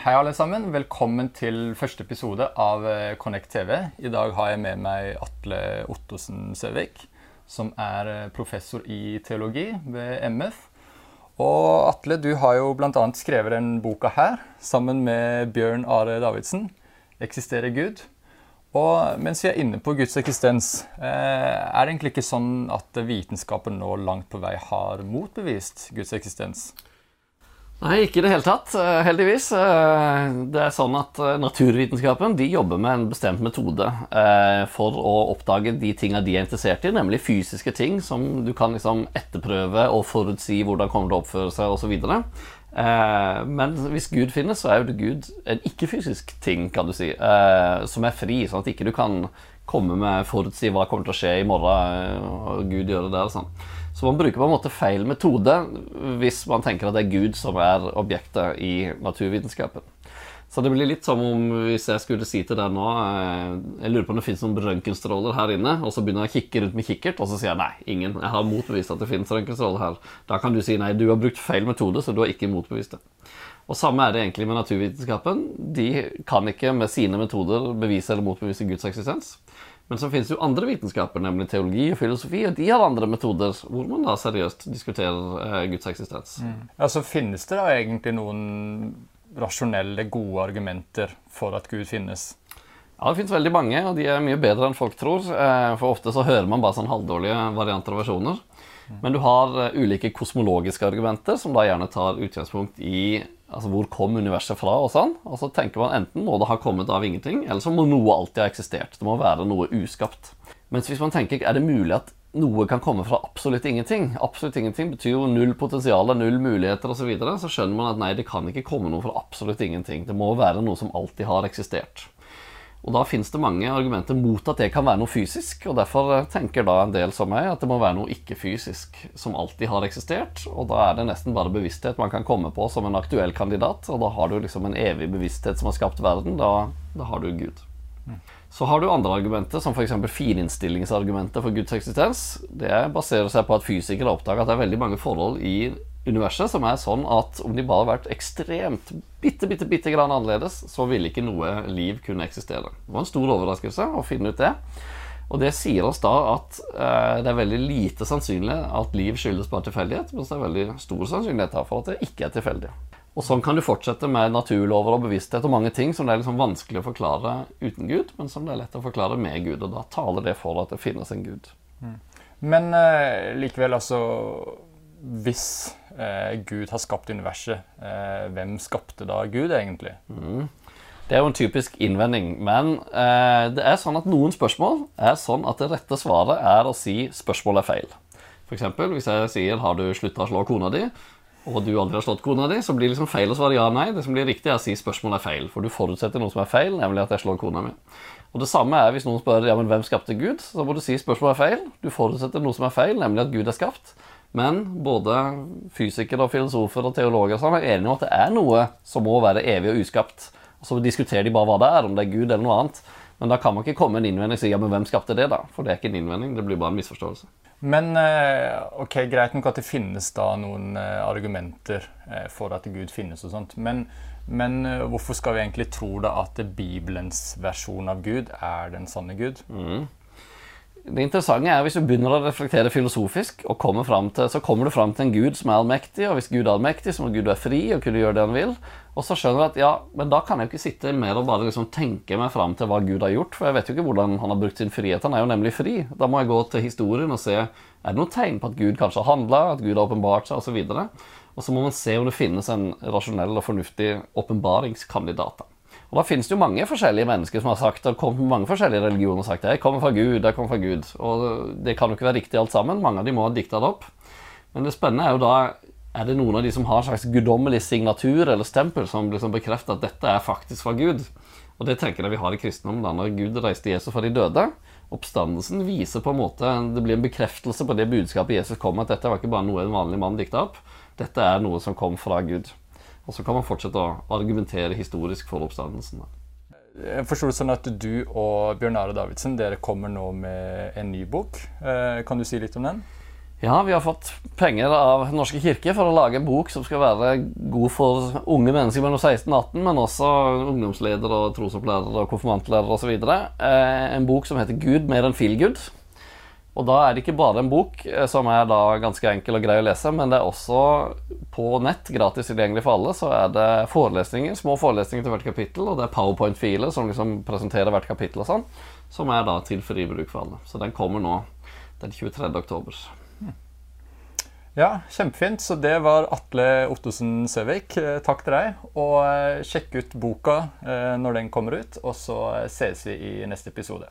Hei, alle sammen. Velkommen til første episode av eh, Connect TV. I dag har jeg med meg Atle Ottosen Søvik, som er eh, professor i teologi ved MF. Og Atle, du har jo bl.a. skrevet den boka her sammen med Bjørn Are Davidsen, 'Eksisterer Gud'. Og mens vi er inne på Guds eksistens, eh, er det egentlig ikke sånn at vitenskapen nå langt på vei har motbevist Guds eksistens? Nei, ikke i det hele tatt, eh, heldigvis. Eh, det er sånn at eh, Naturvitenskapen de jobber med en bestemt metode for å oppdage de tingene de er interessert i, nemlig fysiske ting som du kan liksom etterprøve og forutsi hvordan kommer til å oppføre seg osv. Men hvis Gud finnes, så er jo Gud en ikke-fysisk ting, kan du si, som er fri, sånn at ikke du kan komme med forutsi hva kommer til å skje i morgen, og Gud gjøre det og sånn. Så man bruker på en måte feil metode hvis man tenker at det er Gud som er objektet i naturvitenskapen. Så det blir litt som om hvis jeg skulle si til deg nå eh, Jeg lurer på om det finnes noen røntgenstråler her inne, og så begynner jeg å kikke rundt med kikkert, og så sier jeg nei, ingen. Jeg har motbevist at det finnes røntgenstråler her. Da kan du si nei, du har brukt feil metode, så du har ikke motbevist det. Og samme er det egentlig med naturvitenskapen. De kan ikke med sine metoder bevise eller motbevise Guds eksistens. Men så finnes det jo andre vitenskaper, nemlig teologi og filosofi, og de har andre metoder hvor man da seriøst diskuterer eh, Guds eksistens. Mm. Ja, Så finnes det da egentlig noen rasjonelle, gode argumenter for at Gud finnes? Ja, det finnes veldig mange, og de er mye bedre enn folk tror. Eh, for ofte så hører man bare sånn halvdårlige varianter og versjoner. Mm. Men du har uh, ulike kosmologiske argumenter, som da gjerne tar utgangspunkt i Altså hvor kom universet fra? Og sånn. Og så tenker man enten må det ha kommet av ingenting, eller så må noe alltid ha eksistert. Det må være noe uskapt. Mens hvis man tenker er det mulig at noe kan komme fra absolutt ingenting Absolutt ingenting betyr jo null potensial, null muligheter osv. Så, videre, så skjønner man at nei, det kan ikke komme noe fra absolutt ingenting. Det må være noe som alltid har eksistert. Og da finnes det mange argumenter mot at det kan være noe fysisk. Og derfor eh, tenker da en del som meg at det må være noe ikke-fysisk som alltid har eksistert. Og da er det nesten bare bevissthet man kan komme på som en aktuell kandidat. Og da har du liksom en evig bevissthet som har skapt verden. Da, da har du Gud. Så har du andre argumenter, som f.eks. fininnstillingsargumentet for Guds eksistens. Det baserer seg på at fysikere har oppdaget at det er veldig mange forhold i universet som er sånn at om de bare hadde vært ekstremt bitte, bitte, bitte grann annerledes, så ville ikke noe liv kunne eksistere. Det var en stor overraskelse å finne ut det. Og det sier oss da at eh, det er veldig lite sannsynlig at liv skyldes bare tilfeldighet, mens det er veldig stor sannsynlighet for at det ikke er tilfeldig. Og sånn kan du fortsette med naturlover og bevissthet og mange ting som det er liksom vanskelig å forklare uten Gud, men som det er lett å forklare med Gud. Og da taler det for at det finnes en Gud. Mm. Men eh, likevel, altså Hvis Gud har skapt universet, eh, hvem skapte da Gud, egentlig? Mm. Det er jo en typisk innvending. Men eh, det er sånn at noen spørsmål er sånn at det rette svaret er å si spørsmålet er feil. F.eks. hvis jeg sier 'Har du slutta å slå kona di?' og du aldri har slått kona di, så blir det liksom feil å svare ja nei. Det som blir riktig, er å si spørsmålet er feil. For du forutsetter noe som er feil, nemlig at jeg slår kona mi. Og det samme er hvis noen spør ja, men hvem skapte Gud, så må du si spørsmålet er feil. Du forutsetter noe som er feil, nemlig at Gud er skapt. Men både fysikere, og filosofer og teologer sånn er enige om at det er noe som må være evig og uskapt. Og så diskuterer de bare hva det er, om det er Gud eller noe annet. Men da kan man ikke komme med en innvending og si ja, men hvem skapte det, da? For det er ikke en innvending, det blir bare en misforståelse. Men eh, ok, greit nok at det finnes da noen eh, argumenter eh, for at Gud finnes og sånt. Men, men hvorfor skal vi egentlig tro da at Bibelens versjon av Gud er den sanne Gud? Mm. Det interessante er hvis du begynner å reflektere filosofisk, og kommer til, så kommer du fram til en gud som er allmektig, og hvis Gud er allmektig, så må Gud være fri og kunne gjøre det han vil. Og så skjønner du at ja, men da kan jeg jo ikke sitte mer og bare liksom tenke meg fram til hva Gud har gjort, for jeg vet jo ikke hvordan han har brukt sin frihet. Han er jo nemlig fri. Da må jeg gå til historien og se er det noen tegn på at Gud kanskje har handla, at Gud har åpenbart seg, osv. Og, og så må man se om det finnes en rasjonell og fornuftig åpenbaringskandidat. Og da finnes det jo mange forskjellige mennesker som har sagt kommet med mange forskjellige religioner og sagt jeg kommer fra Gud, jeg kommer fra Gud. Og det kan jo ikke være riktig alt sammen. Mange av de må ha dikta det opp. Men det spennende er jo da er det noen av de som har en slags guddommelig signatur eller stempel som liksom bekrefter at dette er faktisk fra Gud. Og det tenker jeg vi har i kristendommen da når Gud reiste Jesus fra de døde. Oppstandelsen viser på en måte, Det blir en bekreftelse på det budskapet Jesus kom med, at dette var ikke bare noe en vanlig mann dikta opp. Dette er noe som kom fra Gud. Og så kan man fortsette å argumentere historisk for oppstandelsen. Jeg forstår det sånn at du og Bjørn Are Davidsen dere kommer nå med en ny bok. Eh, kan du si litt om den? Ja, vi har fått penger av norske kirke for å lage en bok som skal være god for unge mennesker mellom 16 og 18, men også ungdomsledere og trosopplærere og konfirmantlærere osv. Eh, en bok som heter 'Gud mer enn feelgood'. Og da er det ikke bare en bok eh, som er da ganske enkel og grei å lese, men det er også på nett, gratis tilgjengelig for alle, så er det forelesninger, små forelesninger til hvert kapittel, og det er powerpoint-filer som liksom presenterer hvert kapittel og sånn, som er da til fri bruk for alle. Så den kommer nå den 23. oktober. Ja, kjempefint. Så det var Atle Ottosen Søvik. Eh, takk til deg. Og eh, sjekk ut boka når den kommer ut, og så ses vi i neste episode.